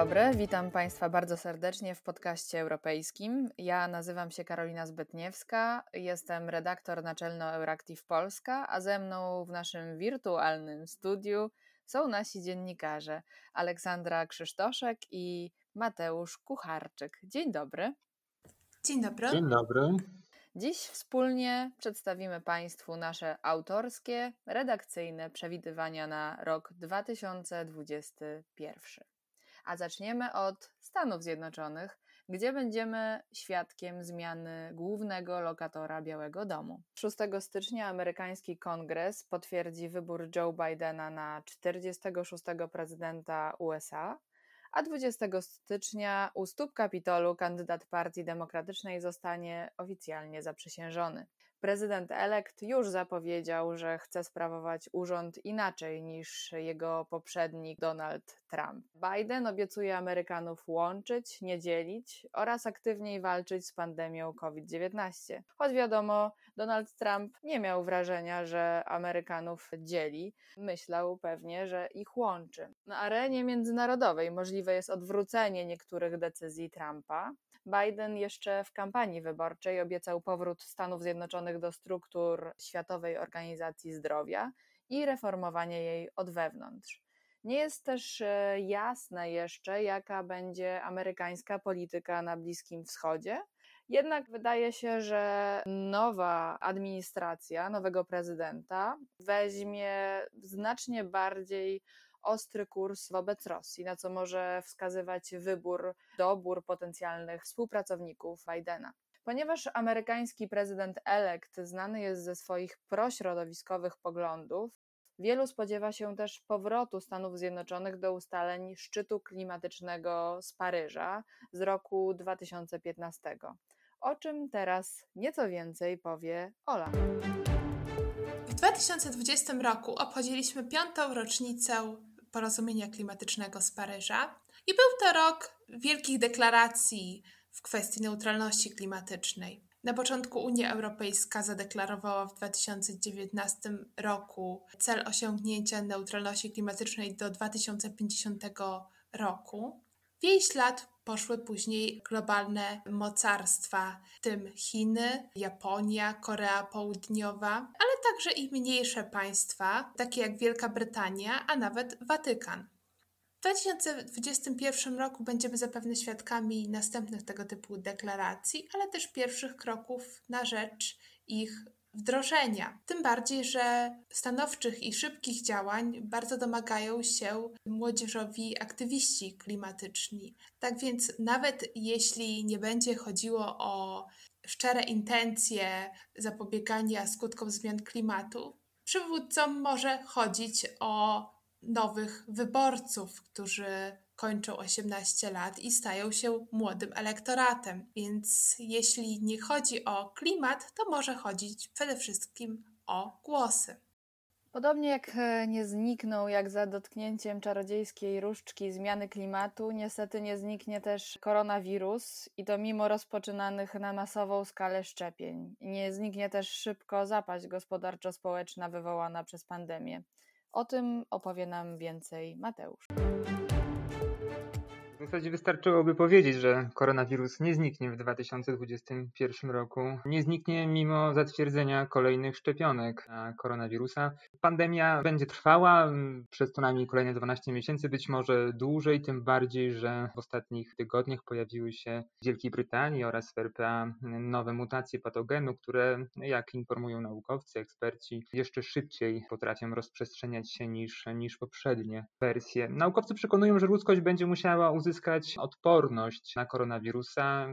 dobry, witam Państwa bardzo serdecznie w podcaście europejskim. Ja nazywam się Karolina Zbytniewska, jestem redaktor naczelno Euractiv Polska, a ze mną w naszym wirtualnym studiu są nasi dziennikarze Aleksandra Krzysztoszek i Mateusz Kucharczyk. Dzień dobry. Dzień dobry. Dzień dobry. Dziś wspólnie przedstawimy Państwu nasze autorskie, redakcyjne przewidywania na rok 2021. A zaczniemy od Stanów Zjednoczonych, gdzie będziemy świadkiem zmiany głównego lokatora Białego Domu. 6 stycznia amerykański kongres potwierdzi wybór Joe Bidena na 46. prezydenta USA, a 20 stycznia u stóp Kapitolu kandydat Partii Demokratycznej zostanie oficjalnie zaprzysiężony. Prezydent elekt już zapowiedział, że chce sprawować urząd inaczej niż jego poprzednik Donald Trump. Biden obiecuje Amerykanów łączyć, nie dzielić oraz aktywniej walczyć z pandemią COVID-19. Choć wiadomo, Donald Trump nie miał wrażenia, że Amerykanów dzieli. Myślał pewnie, że ich łączy. Na arenie międzynarodowej możliwe jest odwrócenie niektórych decyzji Trumpa. Biden jeszcze w kampanii wyborczej obiecał powrót Stanów Zjednoczonych do struktur Światowej Organizacji Zdrowia i reformowanie jej od wewnątrz. Nie jest też e, jasne jeszcze, jaka będzie amerykańska polityka na Bliskim Wschodzie. Jednak wydaje się, że nowa administracja, nowego prezydenta weźmie znacznie bardziej ostry kurs wobec Rosji, na co może wskazywać wybór, dobór potencjalnych współpracowników Bidena. Ponieważ amerykański prezydent elekt znany jest ze swoich prośrodowiskowych poglądów, wielu spodziewa się też powrotu Stanów Zjednoczonych do ustaleń szczytu klimatycznego z Paryża z roku 2015. O czym teraz nieco więcej powie Ola. W 2020 roku obchodziliśmy piątą rocznicę porozumienia klimatycznego z Paryża i był to rok wielkich deklaracji w kwestii neutralności klimatycznej. Na początku Unia Europejska zadeklarowała w 2019 roku cel osiągnięcia neutralności klimatycznej do 2050 roku. W jej ślad poszły później globalne mocarstwa, w tym Chiny, Japonia, Korea Południowa, ale także i mniejsze państwa, takie jak Wielka Brytania, a nawet Watykan. W 2021 roku będziemy zapewne świadkami następnych tego typu deklaracji, ale też pierwszych kroków na rzecz ich wdrożenia. Tym bardziej, że stanowczych i szybkich działań bardzo domagają się młodzieżowi aktywiści klimatyczni. Tak więc, nawet jeśli nie będzie chodziło o szczere intencje zapobiegania skutkom zmian klimatu, przywódcom może chodzić o nowych wyborców, którzy kończą 18 lat i stają się młodym elektoratem. Więc jeśli nie chodzi o klimat, to może chodzić przede wszystkim o głosy. Podobnie jak e, nie znikną, jak za dotknięciem czarodziejskiej różdżki zmiany klimatu, niestety nie zniknie też koronawirus i to mimo rozpoczynanych na masową skalę szczepień. Nie zniknie też szybko zapaść gospodarczo-społeczna wywołana przez pandemię. O tym opowie nam więcej Mateusz. W zasadzie wystarczyłoby powiedzieć, że koronawirus nie zniknie w 2021 roku. Nie zniknie mimo zatwierdzenia kolejnych szczepionek na koronawirusa. Pandemia będzie trwała przez co najmniej kolejne 12 miesięcy, być może dłużej, tym bardziej, że w ostatnich tygodniach pojawiły się w Wielkiej Brytanii oraz w RPA nowe mutacje patogenu, które, jak informują naukowcy, eksperci, jeszcze szybciej potrafią rozprzestrzeniać się niż, niż poprzednie wersje. Naukowcy przekonują, że ludzkość będzie musiała uzyskać uzyskać odporność na koronawirusa.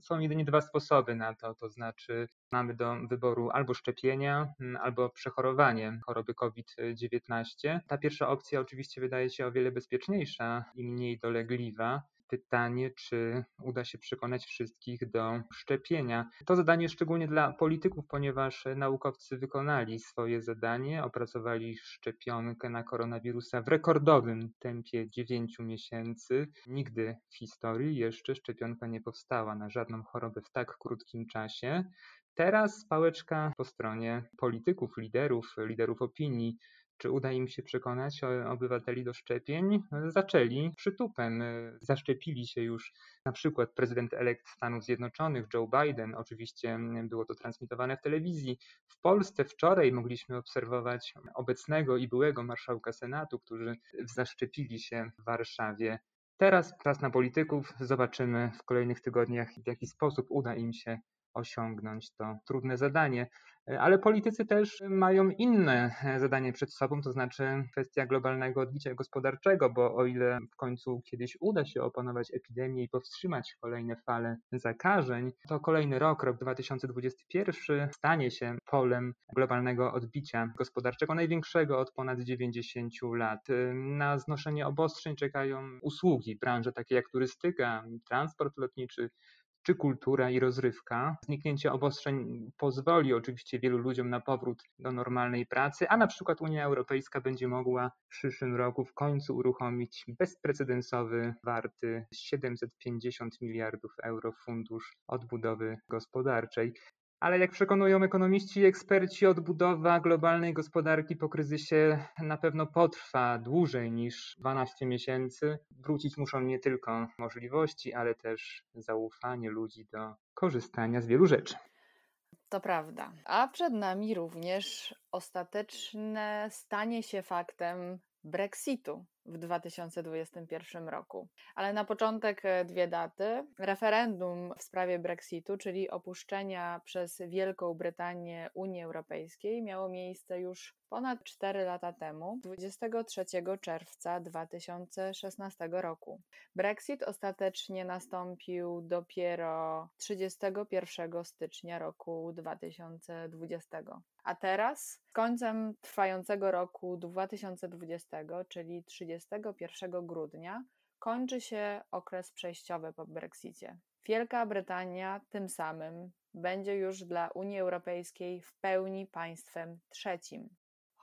Są jedynie dwa sposoby na to, to znaczy mamy do wyboru albo szczepienia, albo przechorowanie choroby COVID-19. Ta pierwsza opcja oczywiście wydaje się o wiele bezpieczniejsza i mniej dolegliwa. Pytanie, czy uda się przekonać wszystkich do szczepienia. To zadanie szczególnie dla polityków, ponieważ naukowcy wykonali swoje zadanie, opracowali szczepionkę na koronawirusa w rekordowym tempie 9 miesięcy. Nigdy w historii jeszcze szczepionka nie powstała na żadną chorobę w tak krótkim czasie. Teraz pałeczka po stronie polityków, liderów, liderów opinii. Czy uda im się przekonać obywateli do szczepień? Zaczęli przytupem. Zaszczepili się już na przykład prezydent elekt Stanów Zjednoczonych Joe Biden. Oczywiście było to transmitowane w telewizji. W Polsce wczoraj mogliśmy obserwować obecnego i byłego marszałka Senatu, którzy zaszczepili się w Warszawie. Teraz czas na polityków. Zobaczymy w kolejnych tygodniach, w jaki sposób uda im się osiągnąć to trudne zadanie. Ale politycy też mają inne zadanie przed sobą, to znaczy kwestia globalnego odbicia gospodarczego, bo o ile w końcu kiedyś uda się opanować epidemię i powstrzymać kolejne fale zakażeń, to kolejny rok, rok 2021, stanie się polem globalnego odbicia gospodarczego, największego od ponad 90 lat. Na znoszenie obostrzeń czekają usługi, branże takie jak turystyka, transport lotniczy, czy kultura i rozrywka. Zniknięcie obostrzeń pozwoli oczywiście wielu ludziom na powrót do normalnej pracy, a na przykład Unia Europejska będzie mogła w przyszłym roku w końcu uruchomić bezprecedensowy, warty 750 miliardów euro fundusz odbudowy gospodarczej. Ale jak przekonują ekonomiści i eksperci, odbudowa globalnej gospodarki po kryzysie na pewno potrwa dłużej niż 12 miesięcy. Wrócić muszą nie tylko możliwości, ale też zaufanie ludzi do korzystania z wielu rzeczy. To prawda. A przed nami również ostateczne stanie się faktem Brexitu w 2021 roku. Ale na początek e, dwie daty. Referendum w sprawie Brexitu, czyli opuszczenia przez Wielką Brytanię Unii Europejskiej, miało miejsce już ponad 4 lata temu, 23 czerwca 2016 roku. Brexit ostatecznie nastąpił dopiero 31 stycznia roku 2020. A teraz, z końcem trwającego roku 2020, czyli 31 grudnia, kończy się okres przejściowy po Brexicie. Wielka Brytania tym samym będzie już dla Unii Europejskiej w pełni państwem trzecim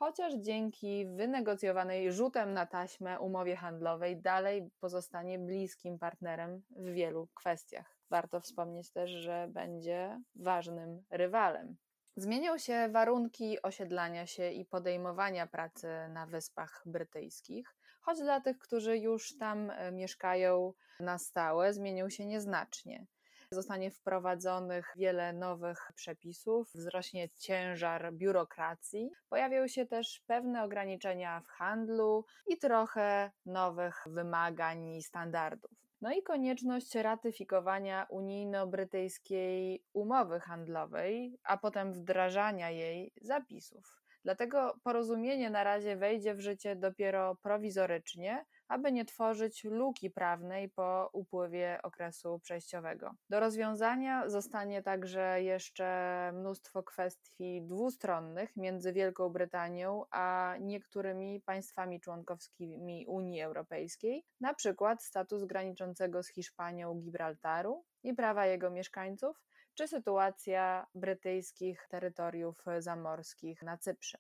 chociaż dzięki wynegocjowanej rzutem na taśmę umowie handlowej dalej pozostanie bliskim partnerem w wielu kwestiach. Warto wspomnieć też, że będzie ważnym rywalem. Zmienią się warunki osiedlania się i podejmowania pracy na Wyspach Brytyjskich, choć dla tych, którzy już tam e, mieszkają na stałe, zmienią się nieznacznie. Zostanie wprowadzonych wiele nowych przepisów, wzrośnie ciężar biurokracji, pojawią się też pewne ograniczenia w handlu i trochę nowych wymagań i standardów. No i konieczność ratyfikowania unijno-brytyjskiej umowy handlowej, a potem wdrażania jej zapisów. Dlatego porozumienie na razie wejdzie w życie dopiero prowizorycznie, aby nie tworzyć luki prawnej po upływie okresu przejściowego. Do rozwiązania zostanie także jeszcze mnóstwo kwestii dwustronnych między Wielką Brytanią a niektórymi państwami członkowskimi Unii Europejskiej, na przykład status graniczącego z Hiszpanią Gibraltaru i prawa jego mieszkańców, czy sytuacja brytyjskich terytoriów zamorskich na Cyprze.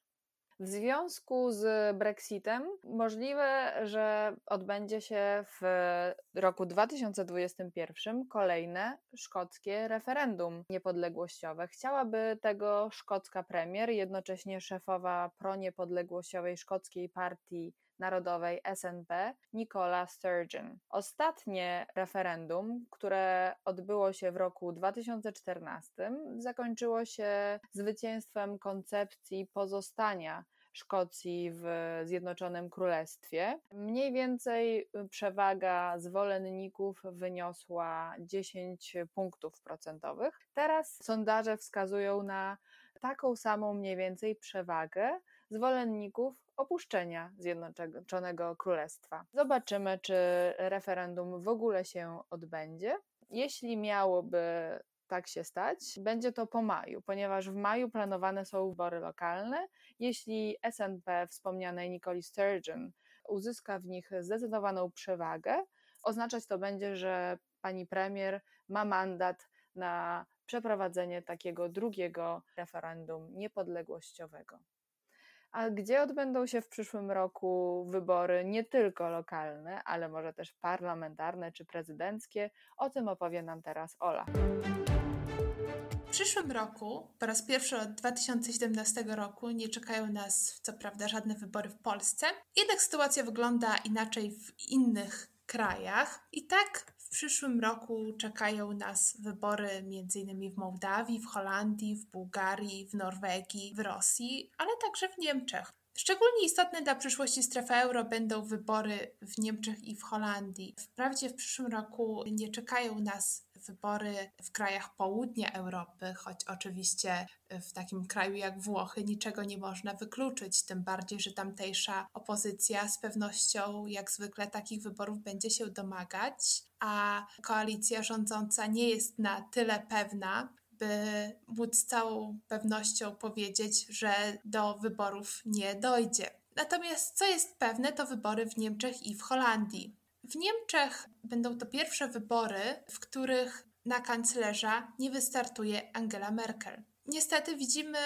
W związku z Brexitem możliwe, że odbędzie się w roku 2021 kolejne szkockie referendum niepodległościowe. Chciałaby tego szkocka premier, jednocześnie szefowa proniepodległościowej szkockiej partii Narodowej SNP Nicola Sturgeon. Ostatnie referendum, które odbyło się w roku 2014, zakończyło się zwycięstwem koncepcji pozostania Szkocji w Zjednoczonym Królestwie. Mniej więcej przewaga zwolenników wyniosła 10 punktów procentowych. Teraz sondaże wskazują na taką samą mniej więcej przewagę zwolenników opuszczenia Zjednoczonego Królestwa. Zobaczymy, czy referendum w ogóle się odbędzie. Jeśli miałoby tak się stać, będzie to po maju, ponieważ w maju planowane są wybory lokalne. Jeśli SNP wspomnianej Nicole Sturgeon uzyska w nich zdecydowaną przewagę, oznaczać to będzie, że pani premier ma mandat na przeprowadzenie takiego drugiego referendum niepodległościowego. A gdzie odbędą się w przyszłym roku wybory nie tylko lokalne, ale może też parlamentarne czy prezydenckie? O tym opowie nam teraz Ola. W przyszłym roku, po raz pierwszy od 2017 roku, nie czekają nas co prawda żadne wybory w Polsce, jednak sytuacja wygląda inaczej w innych krajach. I tak przyszłym roku czekają nas wybory m.in. w Mołdawii, w Holandii, w Bułgarii, w Norwegii, w Rosji, ale także w Niemczech. Szczególnie istotne dla przyszłości strefy euro będą wybory w Niemczech i w Holandii. Wprawdzie w przyszłym roku nie czekają nas wybory w krajach południa Europy, choć oczywiście w takim kraju jak Włochy niczego nie można wykluczyć, tym bardziej, że tamtejsza opozycja z pewnością jak zwykle takich wyborów będzie się domagać, a koalicja rządząca nie jest na tyle pewna, by móc z całą pewnością powiedzieć, że do wyborów nie dojdzie. Natomiast co jest pewne, to wybory w Niemczech i w Holandii. W Niemczech będą to pierwsze wybory, w których na kanclerza nie wystartuje Angela Merkel. Niestety widzimy,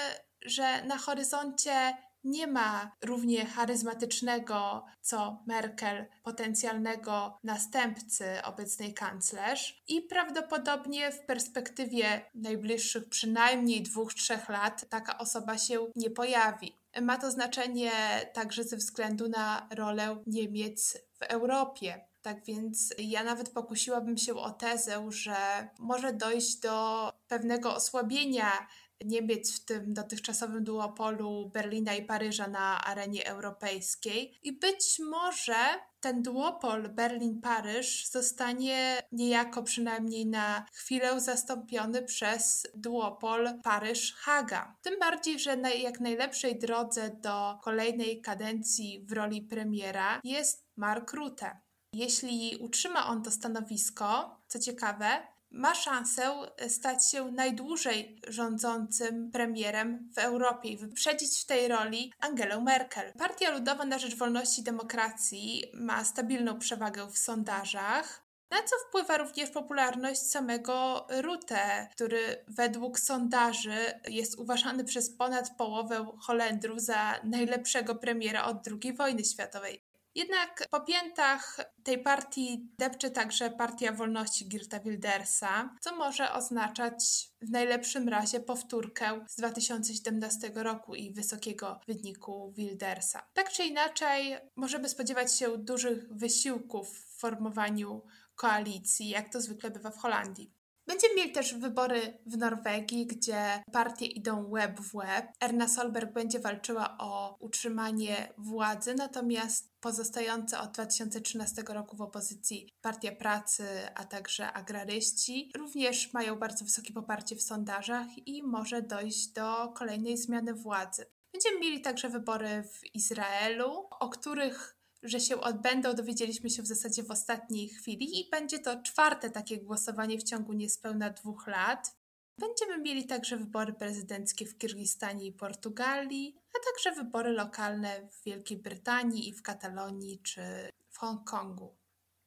że na horyzoncie nie ma równie charyzmatycznego co Merkel potencjalnego następcy obecnej kanclerz i prawdopodobnie w perspektywie najbliższych przynajmniej dwóch, trzech lat taka osoba się nie pojawi. Ma to znaczenie także ze względu na rolę Niemiec w Europie. Tak więc ja nawet pokusiłabym się o tezę, że może dojść do pewnego osłabienia Niemiec w tym dotychczasowym duopolu Berlina i Paryża na arenie europejskiej. I być może ten duopol Berlin-Paryż zostanie niejako przynajmniej na chwilę zastąpiony przez duopol Paryż-Haga. Tym bardziej, że na jak najlepszej drodze do kolejnej kadencji w roli premiera jest Mark Rutte. Jeśli utrzyma on to stanowisko, co ciekawe, ma szansę e, stać się najdłużej rządzącym premierem w Europie i wyprzedzić w tej roli Angelę Merkel. Partia Ludowa na Rzecz Wolności i Demokracji ma stabilną przewagę w sondażach. Na co wpływa również popularność samego Rutte, który według sondaży jest uważany przez ponad połowę Holendrów za najlepszego premiera od II wojny światowej. Jednak po piętach tej partii depcze także Partia Wolności Girta Wildersa, co może oznaczać w najlepszym razie powtórkę z 2017 roku i wysokiego wyniku Wildersa. Tak czy inaczej, możemy spodziewać się dużych wysiłków w formowaniu koalicji, jak to zwykle bywa w Holandii. Będziemy mieli też wybory w Norwegii, gdzie partie idą web w web. Erna Solberg będzie walczyła o utrzymanie władzy, natomiast pozostające od 2013 roku w opozycji Partia Pracy, a także agraryści również mają bardzo wysokie poparcie w sondażach i może dojść do kolejnej zmiany władzy. Będziemy mieli także wybory w Izraelu, o których że się odbędą, dowiedzieliśmy się w zasadzie w ostatniej chwili i będzie to czwarte takie głosowanie w ciągu niespełna dwóch lat. Będziemy mieli także wybory prezydenckie w Kirgistanie i Portugalii, a także wybory lokalne w Wielkiej Brytanii i w Katalonii czy w Hongkongu.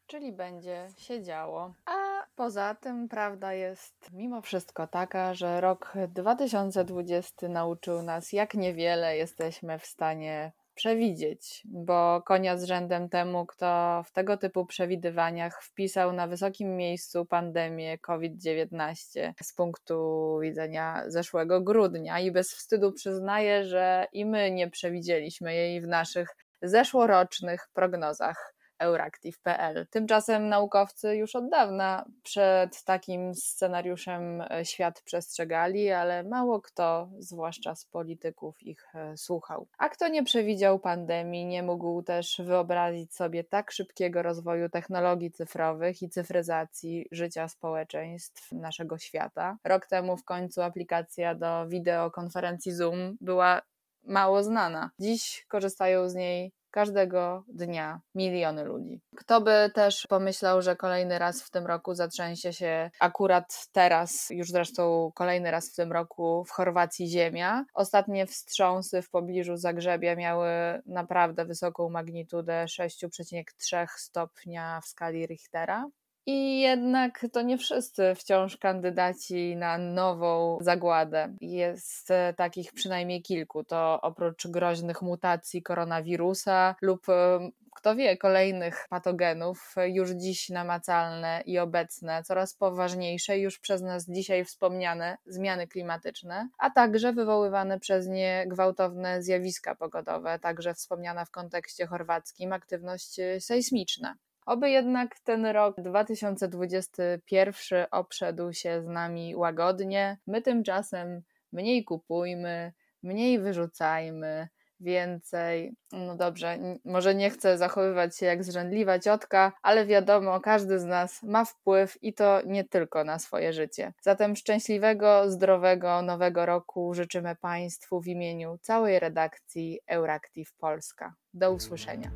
Czyli będzie się działo. A poza tym prawda jest mimo wszystko taka, że rok 2020 nauczył nas, jak niewiele jesteśmy w stanie przewidzieć, bo konia z rzędem temu, kto w tego typu przewidywaniach wpisał na wysokim miejscu pandemię COVID-19 z punktu widzenia zeszłego grudnia. I bez wstydu przyznaje, że i my nie przewidzieliśmy jej w naszych zeszłorocznych prognozach Euractiv.pl. Tymczasem naukowcy już od dawna przed takim scenariuszem e, świat przestrzegali, ale mało kto, zwłaszcza z polityków, ich e, słuchał. A kto nie przewidział pandemii, nie mógł też wyobrazić sobie tak szybkiego rozwoju technologii cyfrowych i cyfryzacji życia społeczeństw naszego świata. Rok temu w końcu aplikacja do wideokonferencji Zoom była mało znana. Dziś korzystają z niej każdego dnia miliony ludzi. Kto by też pomyślał, że kolejny raz w tym roku zatrzęsie się akurat teraz, już zresztą kolejny raz w tym roku w Chorwacji ziemia. Ostatnie wstrząsy w pobliżu Zagrzebia miały naprawdę wysoką magnitudę 6,3 stopnia w skali Richtera. I jednak to nie wszyscy wciąż kandydaci na nową zagładę. Jest e, takich przynajmniej kilku. To oprócz groźnych mutacji koronawirusa lub e, kto wie, kolejnych patogenów, już dziś namacalne i obecne, coraz poważniejsze, już przez nas dzisiaj wspomniane zmiany klimatyczne, a także wywoływane przez nie gwałtowne zjawiska pogodowe, także wspomniana w kontekście chorwackim aktywność sejsmiczna. Oby jednak ten rok 2021 obszedł się z nami łagodnie. My tymczasem mniej kupujmy, mniej wyrzucajmy, więcej. No dobrze, może nie chcę zachowywać się jak zrzędliwa ciotka, ale wiadomo, każdy z nas ma wpływ i to nie tylko na swoje życie. Zatem szczęśliwego, zdrowego nowego roku życzymy Państwu w imieniu całej redakcji Euractiv Polska. Do usłyszenia.